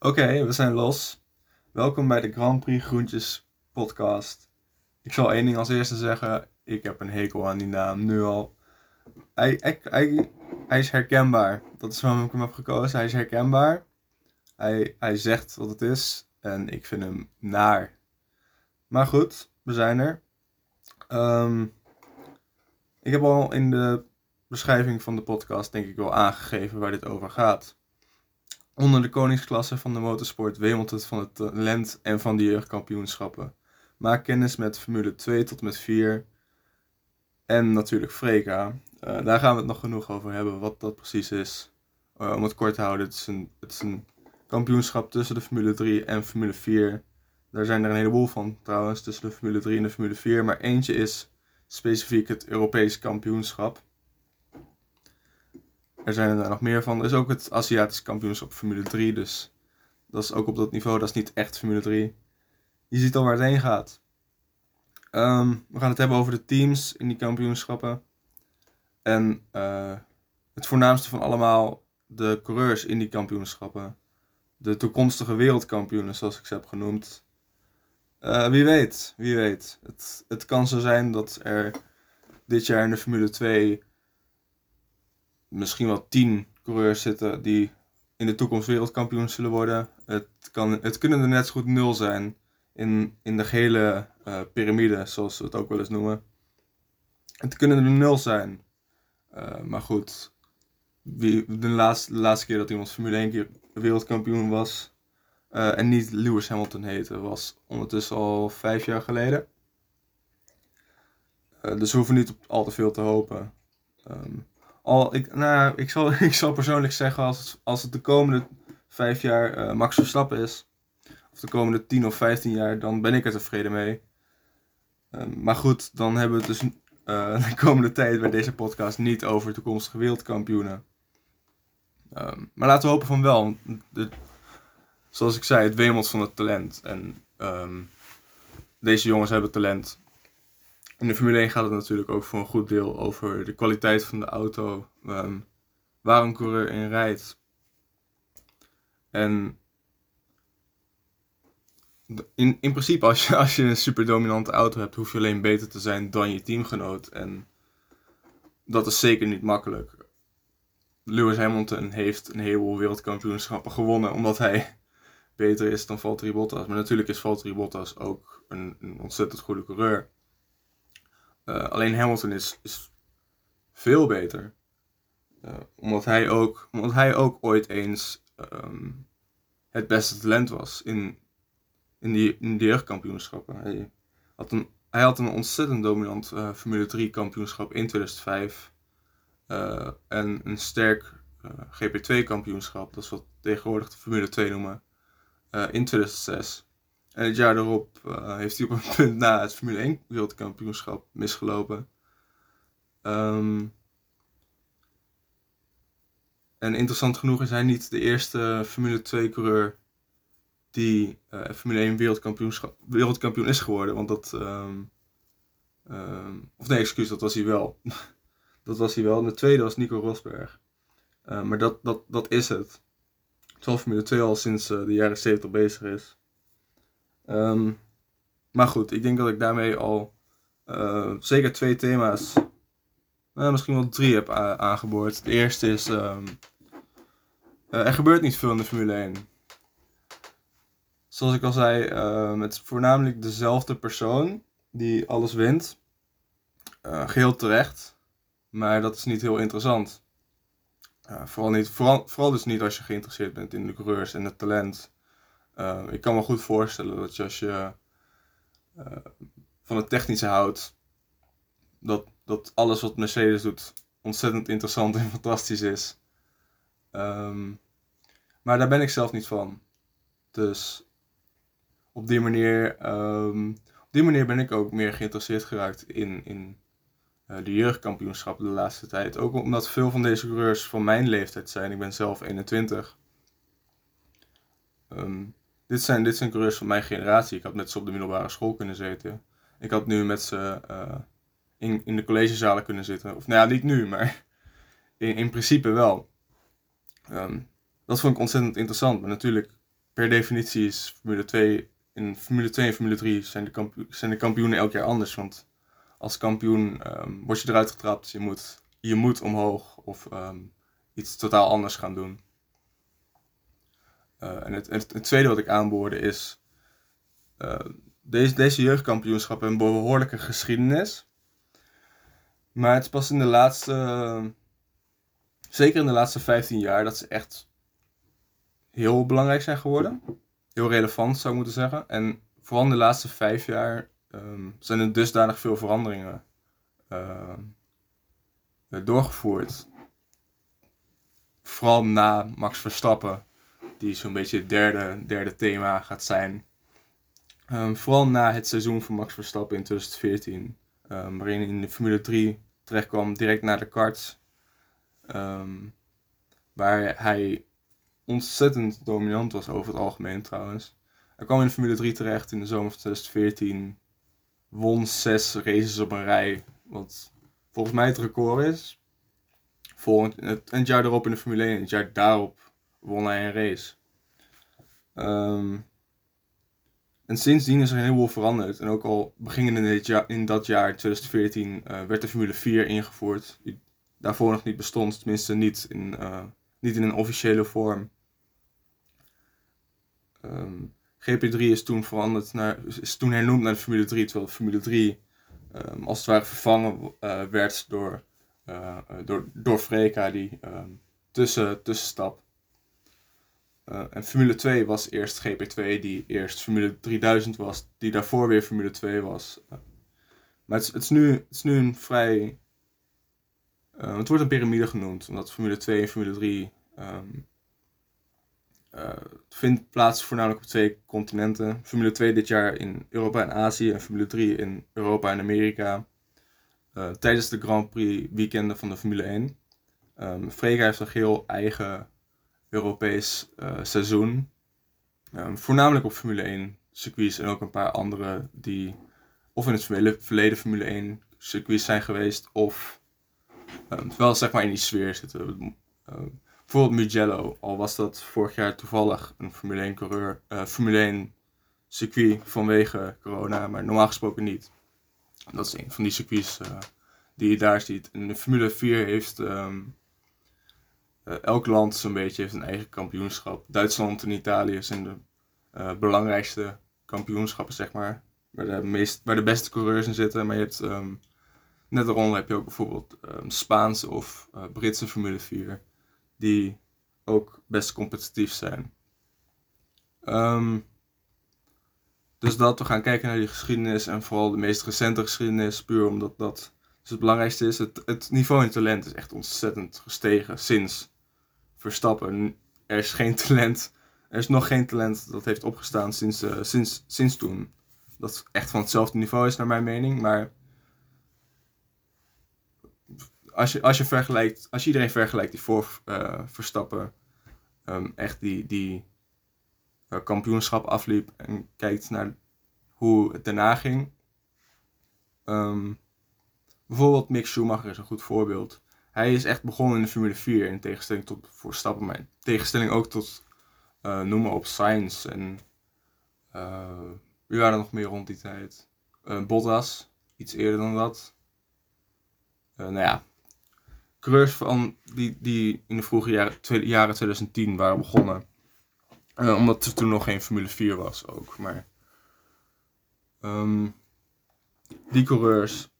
Oké, we zijn los. Welkom bij de Grand Prix Groentjes podcast. Ik zal één ding als eerste zeggen. Ik heb een hekel aan die naam, nu al. Hij, hij, hij, is herkenbaar. Dat is waarom ik hem heb gekozen. Hij is herkenbaar. Hij, hij zegt wat het is. En ik vind hem naar. Maar goed, we zijn er. Ehm, ik heb al in de beschrijving van de podcast denk ik wel aangegeven waar dit over gaat. Onder de koningsklasse van de motorsport wemelt het van het talent en van de jeugdkampioenschappen. Maak kennis met Formule 2 tot met 4 en natuurlijk Freka. Uh, daar gaan we het nog genoeg over hebben, wat dat precies is. Uh, om het kort te houden, het is, een, het is een kampioenschap tussen de Formule 3 en Formule 4. Daar zijn er een heleboel van trouwens, tussen de Formule 3 en de Formule 4. Maar eentje is specifiek het Europees kampioenschap. Er zijn er nog meer van. Er is ook het Aziatisch kampioenschap Formule 3. Dus dat is ook op dat niveau. Dat is niet echt Formule 3. Je ziet al waar het heen gaat. Ehm, we gaan het hebben over de teams in die kampioenschappen. En uh, het voornaamste van allemaal de coureurs in die kampioenschappen. De toekomstige wereldkampioenen, zoals ik ze heb genoemd. Uh, wie weet, wie weet. Het, het kan zo zijn dat er dit jaar in de Formule 2 misschien wel tien coureurs zitten die in de toekomst wereldkampioen zullen worden. Het, kan, het kunnen er net zo goed nul zijn in, in de gehele uh, piramide, zoals we het ook wel eens noemen. Het kunnen er nul zijn. Uh, maar goed, wie, de, laatste, laatste keer dat iemand Formule 1 keer wereldkampioen was uh, en niet Lewis Hamilton heette, was ondertussen al vijf jaar geleden. dus we hoeven niet op al te veel te hopen. Um, al, ik, nou, ik, zal, ik zal persoonlijk zeggen, als als het de komende vijf jaar uh, Max Verstappen is, of de komende 10 of 15 jaar, dan ben ik er tevreden mee. Um, maar goed, dan hebben we het dus uh, de komende tijd bij deze podcast niet over toekomstige wereldkampioenen. Um, maar laten we hopen van wel. De, zoals ik zei, het wemelt van het talent. En um, deze jongens hebben talent. In de Formule 1 gaat het natuurlijk ook voor een goed deel over de kwaliteit van de auto, um, waar een coureur in rijdt. En in, in principe, als je, als je een super dominante auto hebt, hoef je alleen beter te zijn dan je teamgenoot. En dat is zeker niet makkelijk. Lewis Hamilton heeft een heleboel wereldkampioenschappen gewonnen omdat hij beter is dan Valtteri Bottas. Maar natuurlijk is Valtteri Bottas ook een, een ontzettend goede coureur. Uh, alleen Hamilton is, is veel beter. Uh, omdat, hij ook, omdat hij ook ooit eens um, het beste talent was in, in, die, in die jeugdkampioenschappen. Hij had een, hij had een ontzettend dominant uh, Formule 3 kampioenschap in 2005. en een sterk GP2 kampioenschap, dat is wat tegenwoordig de Formule 2 noemen, in 2006. En het jaar daarop uh, heeft hij op een punt na het Formule 1 wereldkampioenschap misgelopen. Um, en interessant genoeg is hij niet de eerste Formule 2 coureur die uh, Formule 1 wereldkampioenschap, wereldkampioen is geworden. Want dat. Um, um, of nee, excuus, dat was hij wel. dat was hij wel. De tweede was Nico Rosberg. Uh, maar dat, dat, dat is het. Terwijl Formule 2 al sinds de jaren 70 bezig is. Um, maar goed, ik denk dat ik daarmee al uh, zeker twee thema's, uh, misschien wel drie heb aangeboord. Het eerste is, um, uh, er gebeurt niet veel in de Formule 1. Zoals ik al zei, ehm, het is voornamelijk dezelfde persoon die alles wint. geheel terecht, maar dat is niet heel interessant. vooral, niet, vooral dus niet als je geïnteresseerd bent in de coureurs en het talent. Uh, ik kan me goed voorstellen dat je als je uh, van het technische houdt, dat, dat alles wat Mercedes doet ontzettend interessant en fantastisch is. Um, maar daar ben ik zelf niet van. Dus op die manier, um, op die manier ben ik ook meer geïnteresseerd geraakt in, in uh, de jeugdkampioenschappen de laatste tijd. Ook omdat veel van deze coureurs van mijn leeftijd zijn. Ik ben zelf 21. Um, dit zijn, dit zijn coureurs van mijn generatie. Ik had met ze op de middelbare school kunnen zitten. Ik had nu met ze uh, in, in de collegezalen kunnen zitten. Of nou ja, niet nu, maar in, in principe wel. Um, dat vond ik ontzettend interessant. Maar natuurlijk per definitie is Formule 2, in Formule 2 en Formule 3 zijn de, zijn de kampioenen elk jaar anders. Want als kampioen um, word je eruit getrapt, je moet, je moet omhoog of um, iets totaal anders gaan doen. Uh, en het, het, tweede wat ik aanboorde is, uh, deze, deze jeugdkampioenschappen hebben een behoorlijke geschiedenis. Maar het is pas in de laatste, zeker in de laatste 15 jaar, dat ze echt heel belangrijk zijn geworden. Heel relevant zou ik moeten zeggen. En vooral in de laatste vijf jaar um, zijn er dusdanig veel veranderingen uh, doorgevoerd. Vooral na Max Verstappen, die zo'n beetje het derde, derde thema gaat zijn. Um, vooral na het seizoen van Max Verstappen in 2014, um, waarin hij in de Formule 3 terechtkwam, direct naar de karts. Um, waar hij ontzettend dominant was over het algemeen trouwens. Hij kwam in de Formule 3 terecht in de zomer van 2014. Won zes races op een rij. Wat volgens mij het record is. Volgend, het, het jaar erop in de Formule 1. Het jaar daarop won hij een race. Um, en sindsdien is er een heleboel veranderd. En ook al beginnen in, dit in dat jaar, 2014, uh, werd de Formule 4 ingevoerd. Die daarvoor nog niet bestond, tenminste niet in, uh, niet in een officiële vorm. Um, GP3 is toen, veranderd naar, is toen hernoemd naar de Formule 3, terwijl Formule 3 um, als het ware vervangen uh, werd door, door, door Freka, die tussen, tussenstap. Uh, en Formule 2 was eerst GP2, die eerst Formule 3000 was, die daarvoor weer Formule 2 was. Uh, maar het is, nu, is nu een vrij. Uh, het wordt een piramide genoemd, omdat Formule 2 en Formule 3 um, vindt plaats voornamelijk op twee continenten. Formule 2 dit jaar in Europa en Azië en Formule 3 in Europa en Amerika. tijdens de Grand Prix weekenden van de Formule 1. Um, Frega heeft een heel eigen Europees uh, seizoen. Um, voornamelijk op Formule 1 circuits en ook een paar andere die of in het verleden Formule 1 circuits zijn geweest of um, wel zeg maar in die sfeer zitten. Uh, bijvoorbeeld Mugello, al was dat vorig jaar toevallig een Formule 1 coureur, uh, Formule 1 circuit vanwege corona, maar normaal gesproken niet. Dat is een van die circuits uh, die je daar ziet. En de Formule 4 heeft um, elk land zo'n beetje heeft een eigen kampioenschap. Duitsland en Italië zijn de uh, belangrijkste kampioenschappen, zeg maar. Waar de, meest, waar de beste coureurs in zitten. Maar je hebt um, net daaronder heb je ook bijvoorbeeld um, Spaanse of uh, Britse Formule 4. Die ook best competitief zijn. Um, dus dat we gaan kijken naar die geschiedenis en vooral de meest recente geschiedenis, puur omdat dat dus het belangrijkste is. Het, het niveau en talent is echt ontzettend gestegen sinds Verstappen. Er is geen talent. Er is nog geen talent dat heeft opgestaan sinds, uh, sinds, sinds toen. Dat echt van hetzelfde niveau is, naar mijn mening. Maar als je, als je vergelijkt, als iedereen vergelijkt die voor uh, Verstappen um, echt die, die uh, kampioenschap afliep en kijkt naar hoe het daarna ging. Um, bijvoorbeeld Mick Schumacher is een goed voorbeeld hij is echt begonnen in de Formule 4 in tegenstelling tot voor Stappen, maar in tegenstelling ook tot uh, noemen op Science en uh, wie waren er nog meer rond die tijd? Uh, Bottas, iets eerder dan dat. nou ja, coureurs van die, die in de vroege jaren, jaren 2010 waren begonnen. omdat er toen nog geen Formule 4 was ook. Maar um, die coureurs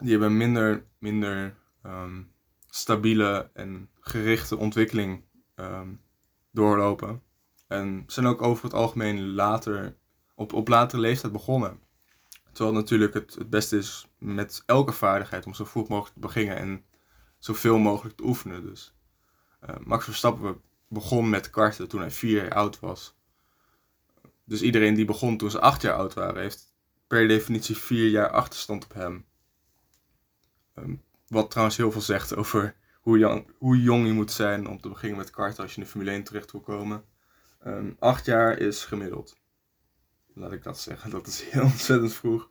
die hebben minder, minder um, stabiele en gerichte ontwikkeling um, doorlopen. En zijn ook over het algemeen later, op, op latere leeftijd begonnen. Terwijl natuurlijk het, het beste is met elke vaardigheid om zo vroeg mogelijk te beginnen en zoveel mogelijk te oefenen. Dus uh, Max Verstappen begon met karten toen hij vier jaar oud was. Dus iedereen die begon toen ze acht jaar oud waren, heeft per definitie vier jaar achterstand op hem. Ehm, wat trouwens heel veel zegt over hoe jong, hoe jong je moet zijn om te beginnen met karten als je in de Formule 1 terecht wil komen. Um, acht jaar is gemiddeld. Laat ik dat zeggen. Dat is heel ontzettend vroeg.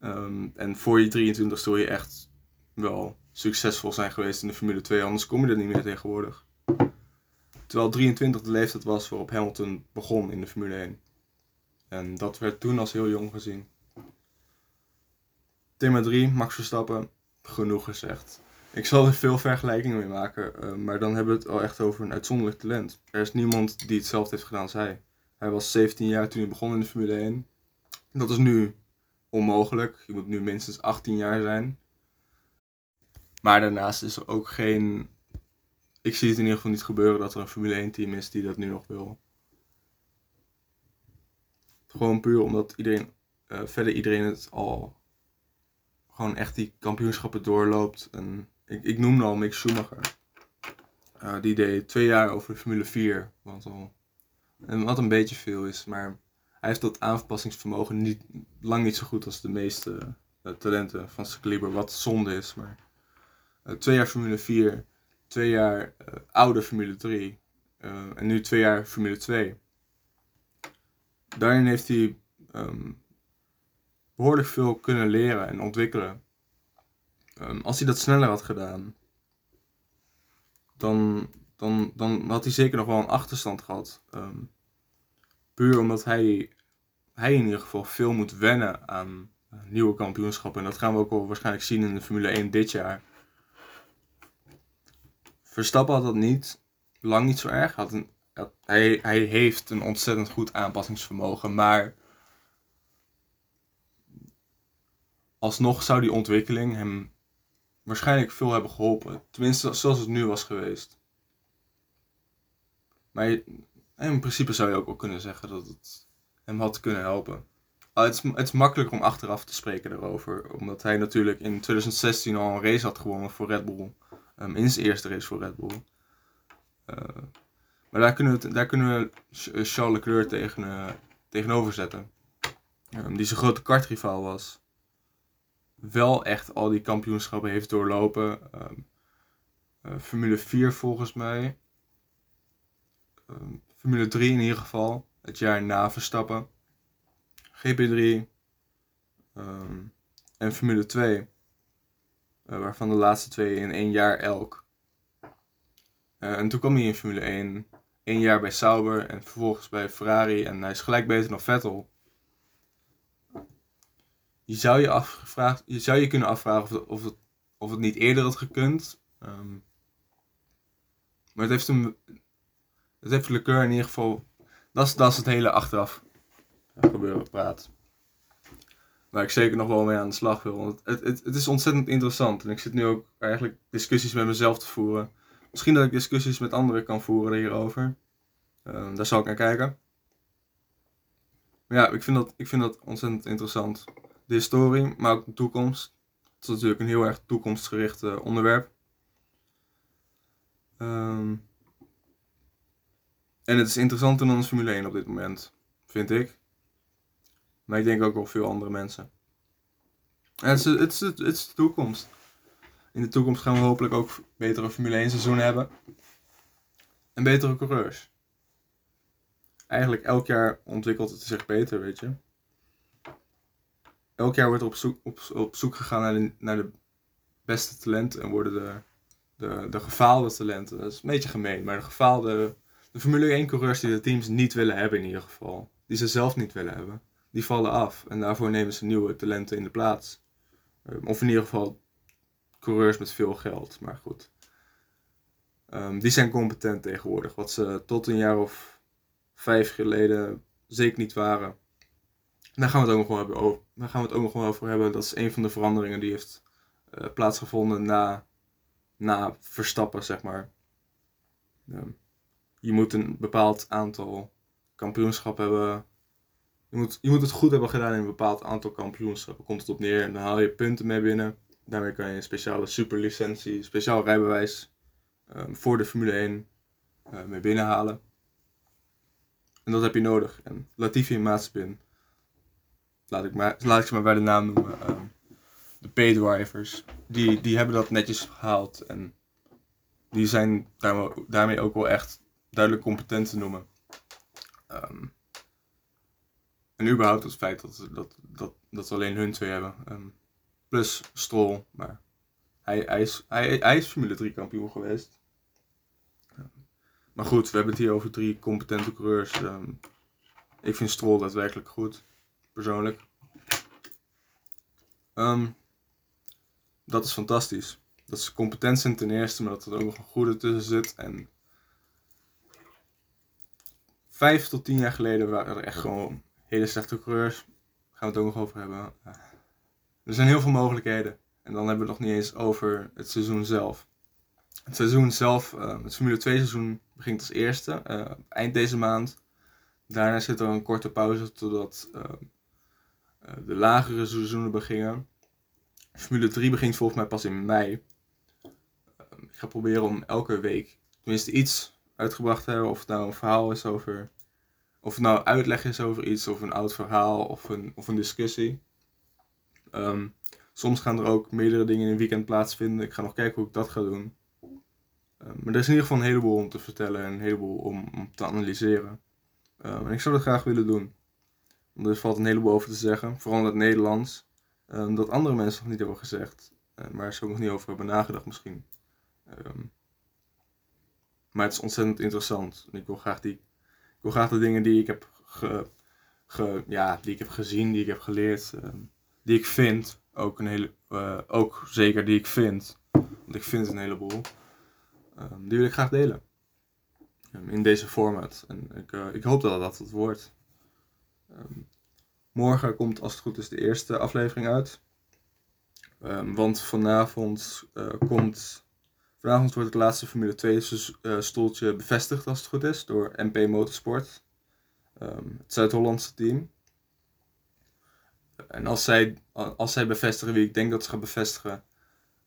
Um, en voor je 23 zul je echt wel succesvol zijn geweest in de Formule 2, anders kom je er niet meer tegenwoordig. Terwijl 23 de leeftijd was waarop Hamilton begon in de Formule 1. En dat werd toen als heel jong gezien. Thema 3, Max Verstappen. Genoeg gezegd. Ik zal er veel vergelijkingen mee maken, uh, maar dan hebben we het al echt over een uitzonderlijk talent. Er is niemand die hetzelfde heeft gedaan als hij. Hij was 17 jaar toen hij begon in de Formule 1. Dat is nu onmogelijk. Je moet nu minstens 18 jaar zijn. Maar daarnaast is er ook geen. Ik zie het in ieder geval niet gebeuren dat er een Formule 1 team is die dat nu nog wil. Gewoon puur omdat iedereen, uh, verder iedereen het al gewoon echt die kampioenschappen doorloopt. En ik, ik noemde al Mick Schumacher. Uh, die deed twee jaar over de Formule 4. Wat, al, wat een beetje veel is. Maar hij heeft dat aanpassingsvermogen niet, lang niet zo goed als de meeste uh, talenten van zijn kaliber. Wat zonde is. Maar uh, twee jaar Formule 4. Twee jaar oude Formule 3. en nu twee jaar Formule 2. Daarin heeft hij um, behoorlijk veel kunnen leren en ontwikkelen. Um, als hij dat sneller had gedaan, dan, dan, dan had hij zeker nog wel een achterstand gehad. Um, puur omdat hij, hij in ieder geval veel moet wennen aan nieuwe kampioenschappen. En dat gaan we ook wel waarschijnlijk zien in de Formule 1 dit jaar. Verstappen had dat niet, lang niet zo erg. Had een, hij, hij heeft een ontzettend goed aanpassingsvermogen, maar alsnog zou die ontwikkeling hem waarschijnlijk veel hebben geholpen. Tenminste, zoals het nu was geweest. Maar in principe zou je ook wel kunnen zeggen dat het hem had kunnen helpen. Het is, het is makkelijk om achteraf te spreken daarover. Omdat hij natuurlijk in 2016 al een race had gewonnen voor Red Bull. Um, in zijn eerste race voor Red Bull. Uh, maar daar kunnen we, daar kunnen we Charles Leclerc tegen, uh, tegenover zetten. Um, die zijn grote kartrivaal was wel echt al die kampioenschappen heeft doorlopen. Um, uh, Formule 4 volgens mij. Um, Formule 3 in ieder geval. Het jaar na Verstappen. GP3. Um, ehm, en Formule 2. Uh, eh, waarvan de laatste twee in één jaar elk. Uh, en toen kwam hij in Formule 1. Eén jaar bij Sauber en vervolgens bij Ferrari. En hij is gelijk beter dan Vettel je zou je, afgevraagd, je, zou je kunnen afvragen of of het, of het niet eerder had gekund. Um, maar het heeft hem. Het heeft Leclerc in ieder geval. Dat is, dat is het hele achteraf gebeuren praat. Waar ik zeker nog wel mee aan de slag wil. Want het, het, het is ontzettend interessant. En ik zit nu ook eigenlijk discussies met mezelf te voeren. Misschien dat ik discussies met anderen kan voeren hierover. Um, daar zal ik naar kijken. Maar ja, ik vind dat, ik vind dat ontzettend interessant de historie, maar ook de toekomst. Het is natuurlijk een heel erg toekomstgericht onderwerp. Um, en het is interessanter dan de Formule 1 op dit moment, vind ik. Maar ik denk ook wel veel andere mensen. En het, is, het, is, de toekomst. In de toekomst gaan we hopelijk ook betere Formule 1 seizoen hebben. En betere coureurs. Eigenlijk elk jaar ontwikkelt het zich beter, weet je elk jaar wordt er op zoek, op, zoek gegaan naar de, naar de beste talenten en worden de, de, de gefaalde talenten. Dat is een beetje gemeen, maar de gefaalde. De Formule 1 coureurs die de teams niet willen hebben in ieder geval. Die ze zelf niet willen hebben. Die vallen af en daarvoor nemen ze nieuwe talenten in de plaats. Ehm, of in ieder geval coureurs met veel geld, maar goed. Um, die zijn competent tegenwoordig, wat ze tot een jaar of vijf geleden zeker niet waren. Daar gaan we het ook nog wel hebben over. Daar gaan we het ook nog wel over hebben. Dat is een van de veranderingen die heeft uh, plaatsgevonden na, na Verstappen, zeg maar. je moet een bepaald aantal kampioenschappen hebben. Je moet, je moet het goed hebben gedaan in een bepaald aantal kampioenschappen. Komt het op neer en dan haal je punten mee binnen. Daarmee kan je een speciale superlicentie, speciaal rijbewijs um, voor de Formule 1 uh, mee binnenhalen. En dat heb je nodig. En Latifi en Mazepin laat ik, maar, laat ik ze maar bij de naam noemen, um, de paydrivers, die, die hebben dat netjes gehaald. En die zijn daarmee ook wel echt duidelijk competent te noemen. Um, en überhaupt het feit dat, dat, dat, dat we alleen hun twee hebben. Um, plus Stroll, maar hij, hij, is, hij, hij is Formule 3 kampioen geweest. maar goed, we hebben het hier over drie competente coureurs. Ehm, ik vind Stroll daadwerkelijk goed, persoonlijk. Ehm, dat is fantastisch. Dat ze competent zijn ten eerste, maar dat er ook nog een goede tussen zit. En vijf tot tien jaar geleden waren er echt gewoon hele slechte coureurs. Daar gaan we het ook nog over hebben. Er zijn heel veel mogelijkheden. En dan hebben we het nog niet eens over het seizoen zelf. Het seizoen zelf, uh, het Formule 2 seizoen begint als eerste, uh, eind deze maand. Daarna zit er een korte pauze totdat uh, de lagere seizoenen beginnen. Formule 3 begint volgens mij pas in mei. Ehm, ik ga proberen om elke week tenminste iets uitgebracht te hebben. Of het nou een verhaal is over. Of het nou uitleg is over iets, of een oud verhaal, of een, of een discussie. Um, soms gaan er ook meerdere dingen in een weekend plaatsvinden. Ik ga nog kijken hoe ik dat ga doen. Um, maar er is in ieder geval een heleboel om te vertellen en een heleboel om, om te analyseren. en ik zou dat graag willen doen. Er valt een heleboel over te zeggen, vooral in het Nederlands. Um, dat andere mensen nog niet hebben gezegd. Uh, maar ze ook nog niet over hebben nagedacht misschien. Um, maar het is ontzettend interessant. En ik wil graag, die, ik wil graag de dingen die ik heb, ge, ja, die ik heb gezien, die ik heb geleerd, um, die ik vind, ook, een hele, uh, ook zeker die ik vind, want ik vind een heleboel, die wil ik graag delen. in deze format. En ik, uh, ik hoop dat dat het wordt. Morgen komt als het goed is de eerste aflevering uit. Um, want vanavond uh, komt. Vanavond wordt het laatste Formule 2 uh, stoeltje bevestigd als het goed is door MP Motorsport. Um, het Zuid-Hollandse team. En als zij, als zij bevestigen wie ik denk dat ze gaan bevestigen,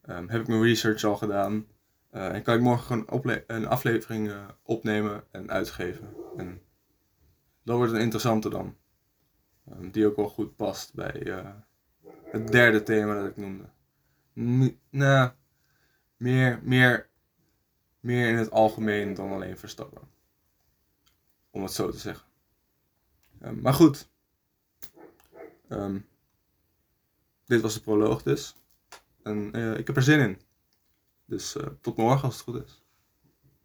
heb ik mijn research al gedaan. Uh, en kan ik morgen gewoon een aflevering opnemen en uitgeven. En dat wordt een interessante dan. Ehm, die ook wel goed past bij uh, het derde thema dat ik noemde. nou, meer, meer, meer in het algemeen dan alleen Verstappen. Om het zo te zeggen. Um, maar goed. Um, dit was de proloog dus. En uh, ik heb er zin in. Dus tot morgen als het goed is.